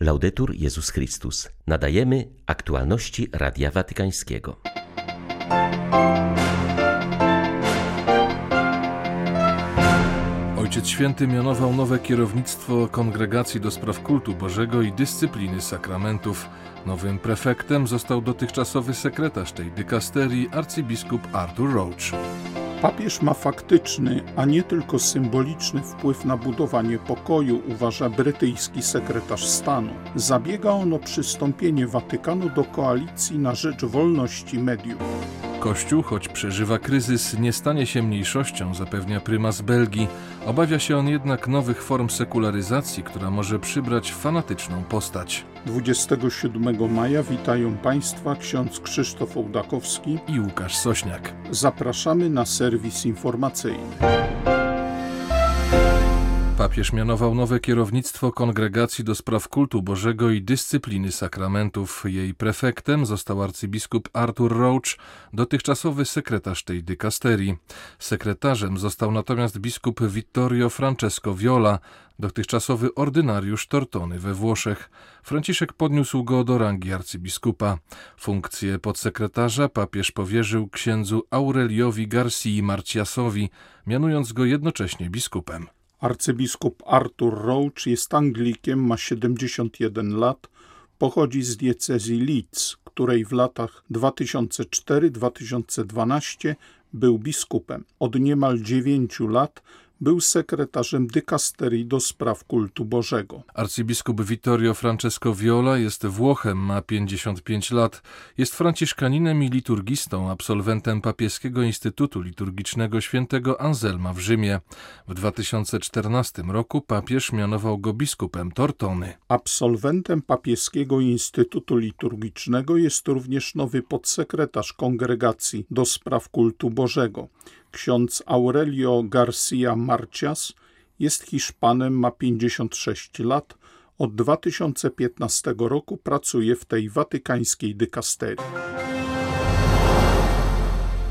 Laudetur Jezus Chrystus. Nadajemy aktualności Radia Watykańskiego. Ojciec Święty mianował nowe kierownictwo Kongregacji do Spraw Kultu Bożego i Dyscypliny Sakramentów. Nowym prefektem został dotychczasowy sekretarz tej dykasterii arcybiskup Arthur Roach. Papież ma faktyczny, a nie tylko symboliczny wpływ na budowanie pokoju, uważa brytyjski sekretarz stanu. Zabiega on o przystąpienie Watykanu do koalicji na rzecz wolności mediów. Kościół, choć przeżywa kryzys, nie stanie się mniejszością, zapewnia prymas Belgii. Obawia się on jednak nowych form sekularyzacji, która może przybrać fanatyczną postać. 27 maja witają Państwa ksiądz Krzysztof Ołdakowski i Łukasz Sośniak. Zapraszamy na serwis informacyjny. Papież mianował nowe kierownictwo Kongregacji do Spraw Kultu Bożego i Dyscypliny Sakramentów. Jej prefektem został arcybiskup Arthur Roach, dotychczasowy sekretarz tej dykasterii. Sekretarzem został natomiast biskup Vittorio Francesco Viola, dotychczasowy ordynariusz Tortony we Włoszech. Franciszek podniósł go do rangi arcybiskupa. Funkcję podsekretarza papież powierzył księdzu Aureliowi Garcii Marciasowi, mianując go jednocześnie biskupem. Arcybiskup Arthur Roach jest Anglikiem, ma 71 lat, pochodzi z diecezji Leeds, której w latach 2004-2012 był biskupem. Od niemal 9 lat był sekretarzem dykasterii do spraw kultu Bożego. Arcybiskup Vittorio Francesco Viola jest Włochem, ma 55 lat, jest franciszkaninem i liturgistą, absolwentem Papieskiego Instytutu Liturgicznego Świętego Anselma w Rzymie. W 2014 roku papież mianował go biskupem Tortony. Absolwentem Papieskiego Instytutu Liturgicznego jest również nowy podsekretarz kongregacji do spraw kultu Bożego. Ksiądz Aurelio Garcia Marcias jest Hiszpanem, ma 56 lat. Od 2015 roku pracuje w tej watykańskiej dykasterii.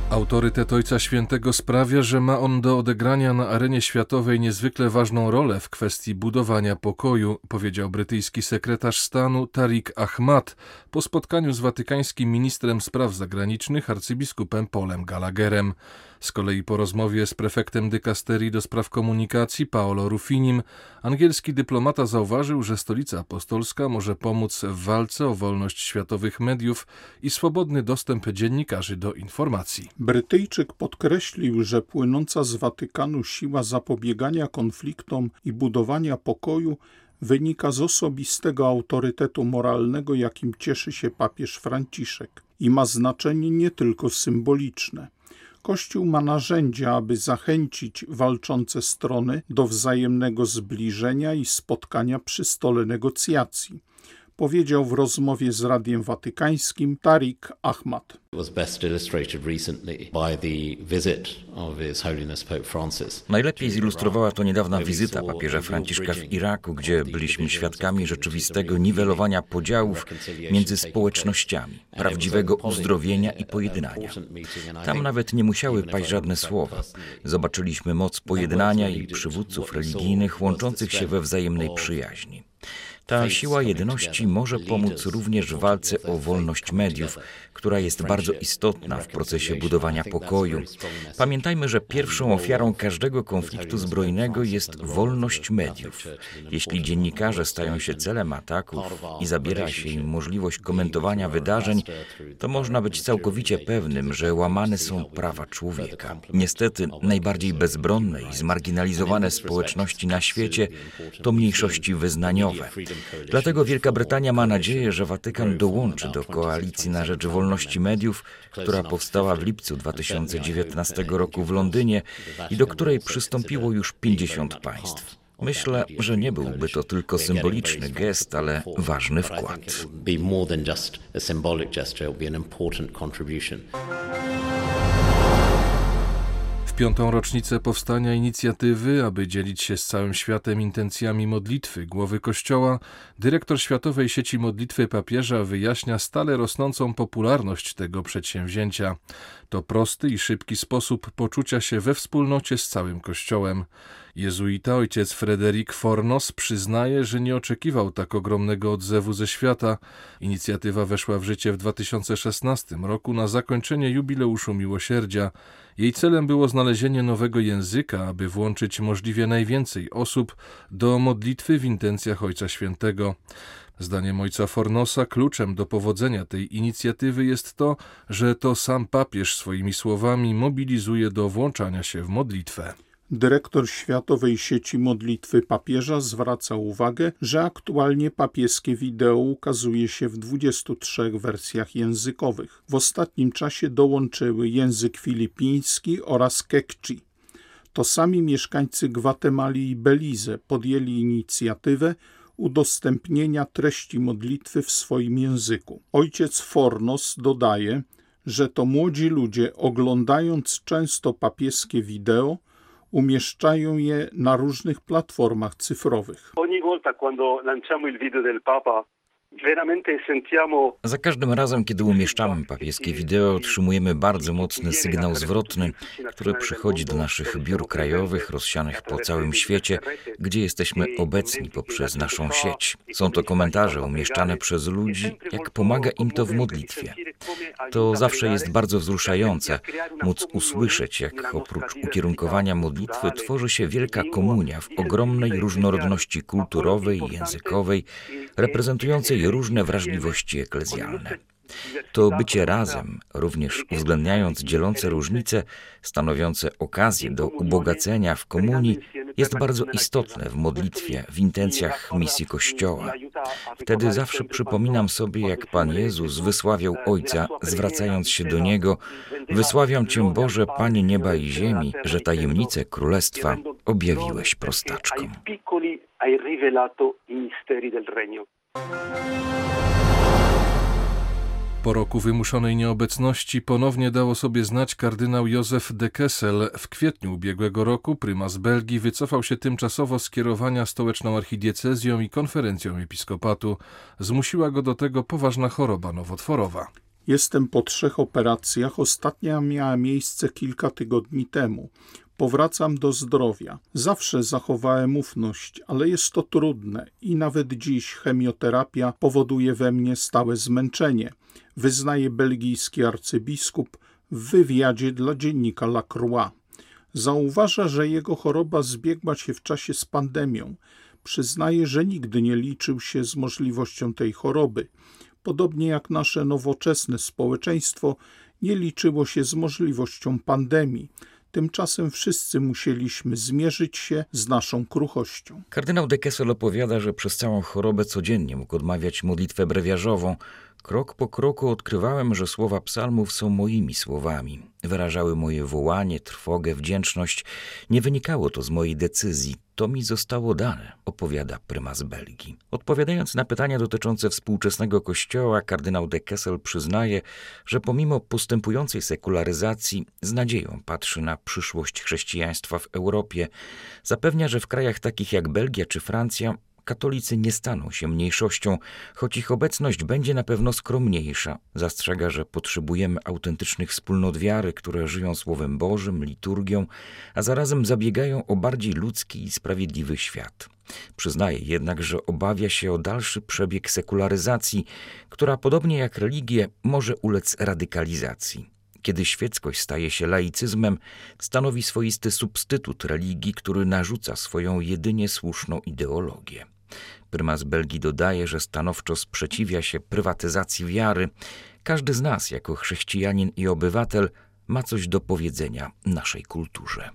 Autorytet Ojca Świętego sprawia, że ma on do odegrania na arenie światowej niezwykle ważną rolę w kwestii budowania pokoju, powiedział brytyjski sekretarz stanu Tariq Ahmad po spotkaniu z watykańskim ministrem spraw zagranicznych arcybiskupem Polem Gallagherem. Z kolei po rozmowie z prefektem dykasterii do spraw komunikacji Paolo Ruffinim, angielski dyplomata zauważył, że stolica apostolska może pomóc w walce o wolność światowych mediów i swobodny dostęp dziennikarzy do informacji. Brytyjczyk podkreślił, że płynąca z Watykanu siła zapobiegania konfliktom i budowania pokoju wynika z osobistego autorytetu moralnego, jakim cieszy się papież Franciszek i ma znaczenie nie tylko symboliczne. Kościół ma narzędzia, aby zachęcić walczące strony do wzajemnego zbliżenia i spotkania przy stole negocjacji powiedział w rozmowie z Radiem Watykańskim Tariq Ahmad. Najlepiej zilustrowała to niedawna wizyta papieża Franciszka w Iraku, gdzie byliśmy świadkami rzeczywistego niwelowania podziałów między społecznościami, prawdziwego uzdrowienia i pojednania. Tam nawet nie musiały paść żadne słowa. Zobaczyliśmy moc pojednania i przywódców religijnych łączących się we wzajemnej przyjaźni. Ta siła jedności może pomóc również w walce o wolność mediów, która jest bardzo istotna w procesie budowania pokoju. Pamiętajmy, że pierwszą ofiarą każdego konfliktu zbrojnego jest wolność mediów. Jeśli dziennikarze stają się celem ataków i zabiera się im możliwość komentowania wydarzeń, to można być całkowicie pewnym, że łamane są prawa człowieka. Niestety, najbardziej bezbronne i zmarginalizowane społeczności na świecie to mniejszości wyznaniowe. Dlatego Wielka Brytania ma nadzieję, że Watykan dołączy do koalicji na rzecz wolności mediów, która powstała w lipcu 2019 roku w Londynie i do której przystąpiło już 50 państw. Myślę, że nie byłby to tylko symboliczny gest, ale ważny wkład piątą rocznicę powstania inicjatywy, aby dzielić się z całym światem intencjami modlitwy głowy Kościoła, dyrektor Światowej Sieci Modlitwy Papieża wyjaśnia stale rosnącą popularność tego przedsięwzięcia. To prosty i szybki sposób poczucia się we wspólnocie z całym Kościołem. Jezuita ojciec Frederick Fornos przyznaje, że nie oczekiwał tak ogromnego odzewu ze świata. Inicjatywa weszła w życie w 2016 roku na zakończenie jubileuszu miłosierdzia. Jej celem było znalezienie nowego języka, aby włączyć możliwie najwięcej osób do modlitwy w intencjach Ojca Świętego. Zdaniem ojca Fornosa kluczem do powodzenia tej inicjatywy jest to, że to sam papież swoimi słowami mobilizuje do włączania się w modlitwę. Dyrektor Światowej Sieci Modlitwy Papieża zwraca uwagę, że aktualnie papieskie wideo ukazuje się w 23 wersjach językowych. W ostatnim czasie dołączyły język filipiński oraz kekchi. To sami mieszkańcy Gwatemali i Belize podjęli inicjatywę udostępnienia treści modlitwy w swoim języku. Ojciec Fornos dodaje, że to młodzi ludzie, oglądając często papieskie wideo, umieszczają je na różnych platformach cyfrowych. Za każdym razem, kiedy umieszczamy papieskie wideo, otrzymujemy bardzo mocny sygnał zwrotny, który przychodzi do naszych biur krajowych rozsianych po całym świecie, gdzie jesteśmy obecni poprzez naszą sieć. Są to komentarze umieszczane przez ludzi, jak pomaga im to w modlitwie. To zawsze jest bardzo wzruszające, móc usłyszeć, jak oprócz ukierunkowania modlitwy tworzy się wielka komunia w ogromnej różnorodności kulturowej językowej, reprezentującej różne wrażliwości eklezjalne. To bycie razem, również uwzględniając dzielące różnice, stanowiące okazję do ubogacenia w komunii, jest bardzo istotne w modlitwie, w intencjach misji Kościoła. Wtedy zawsze przypominam sobie, jak Pan Jezus wysławiał Ojca, zwracając się do Niego: Wysławiam Cię, Boże, Panie nieba i ziemi, że tajemnice królestwa objawiłeś prostaczkom. Po roku wymuszonej nieobecności ponownie dało sobie znać kardynał Józef de Kessel. W kwietniu ubiegłego roku prymas Belgii wycofał się tymczasowo z kierowania stołeczną archidiecezją i konferencją episkopatu. Zmusiła go do tego poważna choroba nowotworowa. Jestem po trzech operacjach. Ostatnia miała miejsce kilka tygodni temu. Powracam do zdrowia. Zawsze zachowałem ufność, ale jest to trudne i nawet dziś chemioterapia powoduje we mnie stałe zmęczenie, wyznaje belgijski arcybiskup w wywiadzie dla dziennika La Croix. Zauważa, że jego choroba zbiegła się w czasie z pandemią. Przyznaje, że nigdy nie liczył się z możliwością tej choroby. Podobnie jak nasze nowoczesne społeczeństwo nie liczyło się z możliwością pandemii Tymczasem wszyscy musieliśmy zmierzyć się z naszą kruchością. Kardynał de Kessel opowiada, że przez całą chorobę codziennie mógł odmawiać modlitwę brewiarzową, Krok po kroku odkrywałem, że słowa psalmów są moimi słowami. Wyrażały moje wołanie, trwogę, wdzięczność. Nie wynikało to z mojej decyzji. To mi zostało dane, opowiada prymas Belgii. Odpowiadając na pytania dotyczące współczesnego kościoła, kardynał de Kessel przyznaje, że pomimo postępującej sekularyzacji z nadzieją patrzy na przyszłość chrześcijaństwa w Europie. Zapewnia, że w krajach takich jak Belgia czy Francja katolicy nie staną się mniejszością, choć ich obecność będzie na pewno skromniejsza. Zastrzega, że potrzebujemy autentycznych wspólnot wiary, które żyją Słowem Bożym, liturgią, a zarazem zabiegają o bardziej ludzki i sprawiedliwy świat. Przyznaje jednak, że obawia się o dalszy przebieg sekularyzacji, która podobnie jak religie może ulec radykalizacji. Kiedy świeckość staje się laicyzmem, stanowi swoisty substytut religii, który narzuca swoją jedynie słuszną ideologię. Prymas Belgii dodaje, że stanowczo sprzeciwia się prywatyzacji wiary. Każdy z nas, jako chrześcijanin i obywatel, ma coś do powiedzenia naszej kulturze.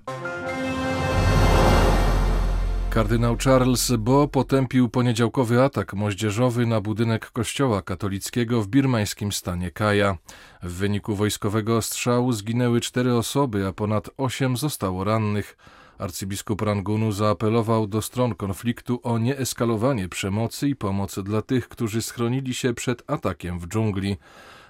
Kardynał Charles Bo potępił poniedziałkowy atak moździerzowy na budynek kościoła katolickiego w birmańskim stanie Kaja. W wyniku wojskowego ostrzału zginęły cztery osoby, a ponad osiem zostało rannych. Arcybiskup Rangunu zaapelował do stron konfliktu o nieeskalowanie przemocy i pomoc dla tych, którzy schronili się przed atakiem w dżungli.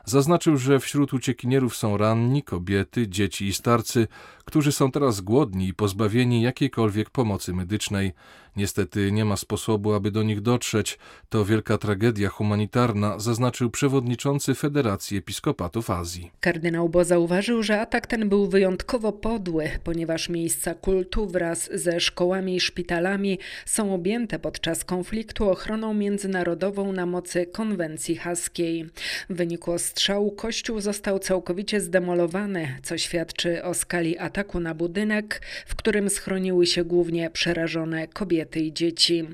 Zaznaczył, że wśród uciekinierów są ranni, kobiety, dzieci i starcy, którzy są teraz głodni i pozbawieni jakiejkolwiek pomocy medycznej. Niestety nie ma sposobu, aby do nich dotrzeć. To wielka tragedia humanitarna, zaznaczył przewodniczący Federacji Episkopatów Azji. Kardynał Bo zauważył, że atak ten był wyjątkowo podły, ponieważ miejsca kultu wraz ze szkołami i szpitalami są objęte podczas konfliktu ochroną międzynarodową na mocy konwencji haskiej. W wyniku ostrzału kościół został całkowicie zdemolowany, co świadczy o skali ataku na budynek, w którym schroniły się głównie przerażone kobiety i dzieci.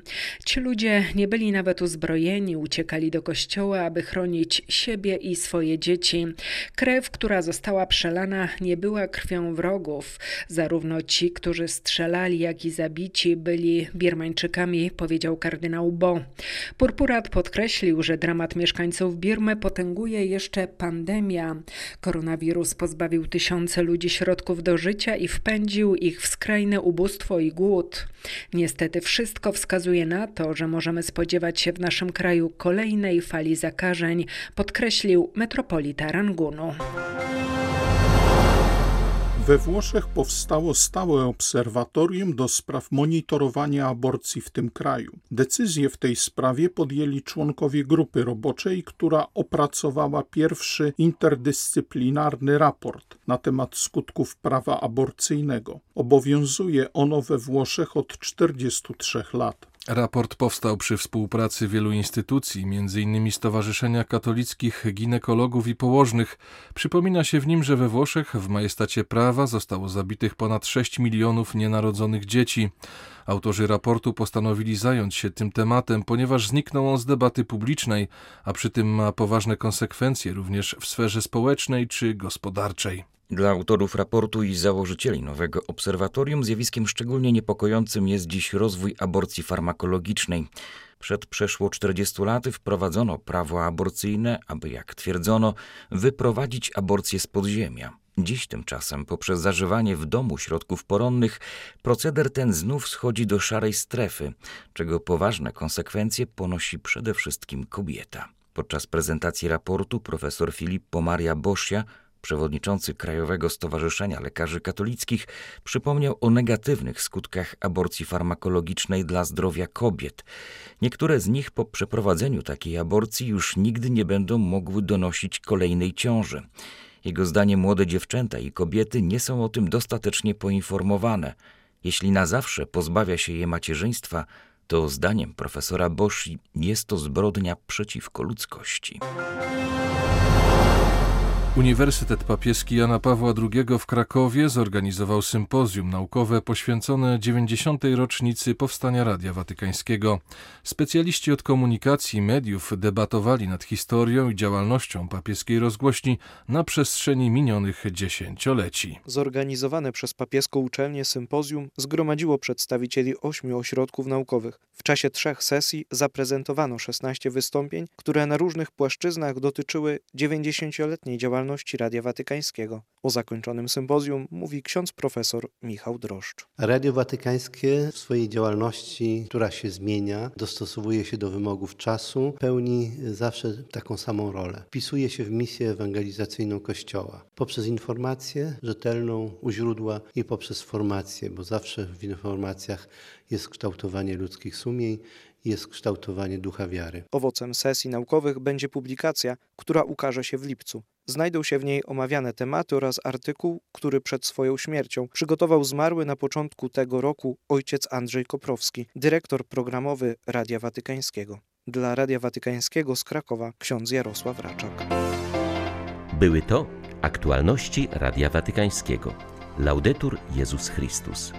Ci ludzie nie byli nawet uzbrojeni, uciekali do kościoła, aby chronić siebie i swoje dzieci. Krew, która została przelana, nie była krwią wrogów. Zarówno ci, którzy strzelali, jak i zabici byli Birmańczykami, powiedział kardynał Bo. Purpurat podkreślił, że dramat mieszkańców Birmy potęguje jeszcze pandemia. Koronawirus pozbawił tysiące ludzi środków do życia i wpędził ich w skrajne ubóstwo i głód. Niestety wszystko wskazuje na to, że możemy spodziewać się w naszym kraju kolejnej fali zakażeń, podkreślił metropolita Rangunu. We Włoszech powstało stałe obserwatorium do spraw monitorowania aborcji w tym kraju. Decyzję w tej sprawie podjęli członkowie grupy roboczej, która opracowała pierwszy interdyscyplinarny raport na temat skutków prawa aborcyjnego. Obowiązuje ono we Włoszech od 43 lat. Raport powstał przy współpracy wielu instytucji, m.in. Stowarzyszenia Katolickich Ginekologów i Położnych. Przypomina się w nim, że we Włoszech w majestacie prawa zostało zabitych ponad 6 milionów nienarodzonych dzieci. Autorzy raportu postanowili zająć się tym tematem, ponieważ zniknął on z debaty publicznej, a przy tym ma poważne konsekwencje również w sferze społecznej czy gospodarczej. Dla autorów raportu i założycieli nowego obserwatorium zjawiskiem szczególnie niepokojącym jest dziś rozwój aborcji farmakologicznej. Przed przeszło 40 laty wprowadzono prawo aborcyjne, aby, jak twierdzono, wyprowadzić aborcję z podziemia. Dziś tymczasem, poprzez zażywanie w domu środków poronnych, proceder ten znów schodzi do szarej strefy, czego poważne konsekwencje ponosi przede wszystkim kobieta. Podczas prezentacji raportu profesor Filippo Maria Bosia przewodniczący Krajowego Stowarzyszenia Lekarzy Katolickich, przypomniał o negatywnych skutkach aborcji farmakologicznej dla zdrowia kobiet. Niektóre z nich po przeprowadzeniu takiej aborcji już nigdy nie będą mogły donosić kolejnej ciąży. Jego zdaniem młode dziewczęta i kobiety nie są o tym dostatecznie poinformowane. Jeśli na zawsze pozbawia się je macierzyństwa, to zdaniem profesora Boshi jest to zbrodnia przeciwko ludzkości. Uniwersytet Papieski Jana Pawła II w Krakowie zorganizował sympozjum naukowe poświęcone 90. rocznicy powstania Radia Watykańskiego. Specjaliści od komunikacji i mediów debatowali nad historią i działalnością papieskiej rozgłośni na przestrzeni minionych dziesięcioleci. Zorganizowane przez papieską uczelnię sympozjum zgromadziło przedstawicieli ośmiu ośrodków naukowych. W czasie trzech sesji zaprezentowano 16 wystąpień, które na różnych płaszczyznach dotyczyły 90-letniej działalności działalności Radia Watykańskiego. O zakończonym sympozjum mówi ksiądz profesor Michał Droszcz. Radio Watykańskie w swojej działalności, która się zmienia, dostosowuje się do wymogów czasu, pełni zawsze taką samą rolę. Wpisuje się w misję ewangelizacyjną Kościoła poprzez informację rzetelną u źródła i poprzez formację, bo zawsze w informacjach jest kształtowanie ludzkich sumień, jest kształtowanie ducha wiary. Owocem sesji naukowych będzie publikacja, która ukaże się w lipcu. Znajdą się w niej omawiane tematy oraz artykuł, który przed swoją śmiercią przygotował zmarły na początku tego roku ojciec Andrzej Koprowski, dyrektor programowy Radia Watykańskiego. Dla Radia Watykańskiego z Krakowa ksiądz Jarosław Raczak. Były to aktualności Radia Watykańskiego. Laudetur Jezus Chrystus.